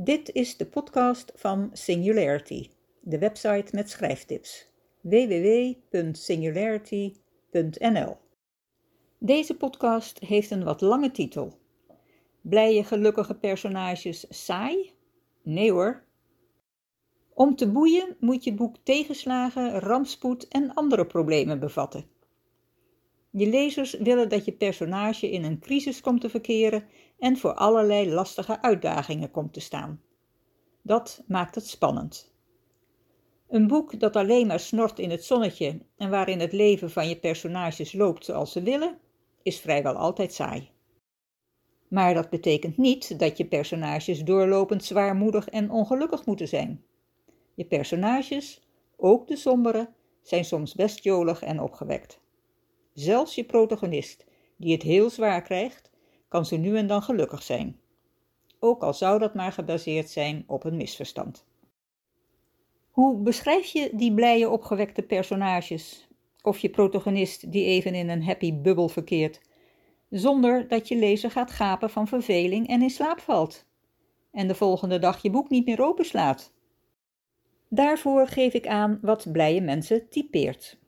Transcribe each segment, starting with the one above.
Dit is de podcast van Singularity, de website met schrijftips. www.singularity.nl Deze podcast heeft een wat lange titel. Blije, gelukkige personages saai? Nee hoor. Om te boeien moet je boek tegenslagen, rampspoed en andere problemen bevatten. Je lezers willen dat je personage in een crisis komt te verkeren en voor allerlei lastige uitdagingen komt te staan. Dat maakt het spannend. Een boek dat alleen maar snort in het zonnetje en waarin het leven van je personages loopt zoals ze willen, is vrijwel altijd saai. Maar dat betekent niet dat je personages doorlopend zwaarmoedig en ongelukkig moeten zijn. Je personages, ook de sombere, zijn soms best jolig en opgewekt. Zelfs je protagonist, die het heel zwaar krijgt, kan zo nu en dan gelukkig zijn. Ook al zou dat maar gebaseerd zijn op een misverstand. Hoe beschrijf je die blije opgewekte personages, of je protagonist die even in een happy bubbel verkeert, zonder dat je lezer gaat gapen van verveling en in slaap valt, en de volgende dag je boek niet meer openslaat? Daarvoor geef ik aan wat blije mensen typeert.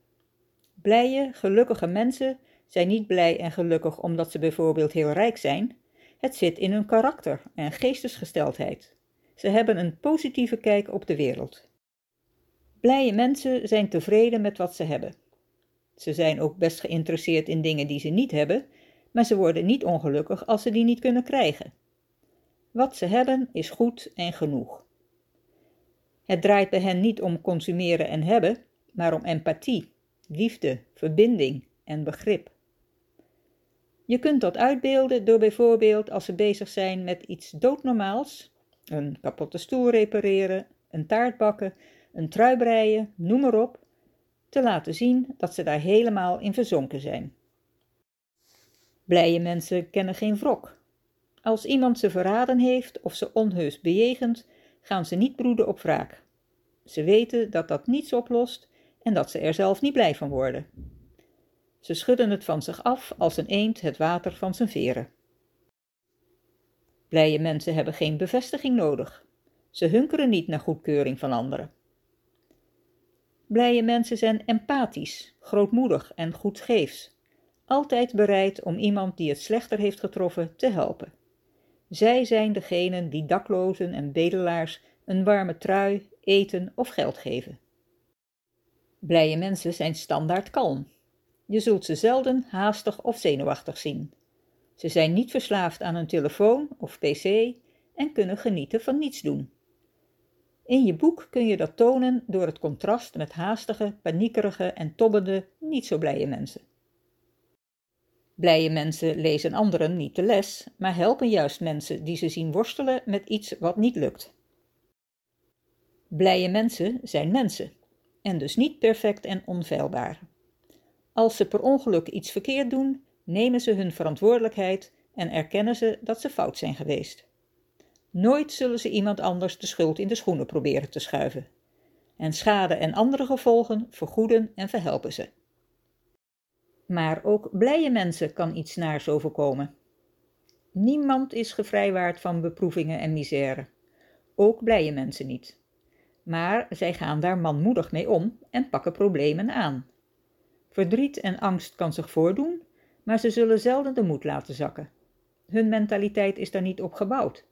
Blije, gelukkige mensen zijn niet blij en gelukkig omdat ze bijvoorbeeld heel rijk zijn. Het zit in hun karakter en geestesgesteldheid. Ze hebben een positieve kijk op de wereld. Blije mensen zijn tevreden met wat ze hebben. Ze zijn ook best geïnteresseerd in dingen die ze niet hebben, maar ze worden niet ongelukkig als ze die niet kunnen krijgen. Wat ze hebben is goed en genoeg. Het draait bij hen niet om consumeren en hebben, maar om empathie, liefde, verbinding en begrip. Je kunt dat uitbeelden door bijvoorbeeld als ze bezig zijn met iets doodnormaals, een kapotte stoel repareren, een taart bakken, een trui breien, noem maar op, te laten zien dat ze daar helemaal in verzonken zijn. Blije mensen kennen geen wrok. Als iemand ze verraden heeft of ze onheus bejegent, gaan ze niet broeden op wraak. Ze weten dat dat niets oplost en dat ze er zelf niet blij van worden. Ze schudden het van zich af als een eend het water van zijn veren. Blije mensen hebben geen bevestiging nodig. Ze hunkeren niet naar goedkeuring van anderen. Blije mensen zijn empathisch, grootmoedig en goedgeefs, altijd bereid om iemand die het slechter heeft getroffen te helpen. Zij zijn degenen die daklozen en bedelaars een warme trui, eten of geld geven. Blije mensen zijn standaard kalm. Je zult ze zelden haastig of zenuwachtig zien. Ze zijn niet verslaafd aan hun telefoon of pc en kunnen genieten van niets doen. In je boek kun je dat tonen door het contrast met haastige, paniekerige en tobbende, niet zo blije mensen. Blije mensen lezen anderen niet de les, maar helpen juist mensen die ze zien worstelen met iets wat niet lukt. Blije mensen zijn mensen en dus niet perfect en onfeilbaar. Als ze per ongeluk iets verkeerd doen, nemen ze hun verantwoordelijkheid en erkennen ze dat ze fout zijn geweest. Nooit zullen ze iemand anders de schuld in de schoenen proberen te schuiven. En schade en andere gevolgen vergoeden en verhelpen ze. Maar ook blije mensen kan iets naars overkomen. Niemand is gevrijwaard van beproevingen en misère. Ook blije mensen niet maar zij gaan daar manmoedig mee om en pakken problemen aan. Verdriet en angst kan zich voordoen, maar ze zullen zelden de moed laten zakken. Hun mentaliteit is daar niet op gebouwd.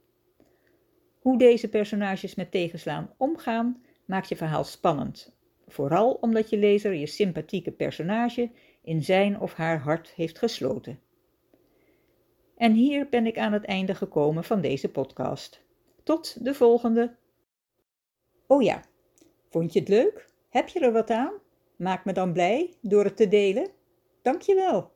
Hoe deze personages met tegenslaan omgaan, maakt je verhaal spannend. Vooral omdat je lezer je sympathieke personage in zijn of haar hart heeft gesloten. En hier ben ik aan het einde gekomen van deze podcast. Tot de volgende! Oh ja, vond je het leuk? Heb je er wat aan? Maak me dan blij door het te delen. Dank je wel.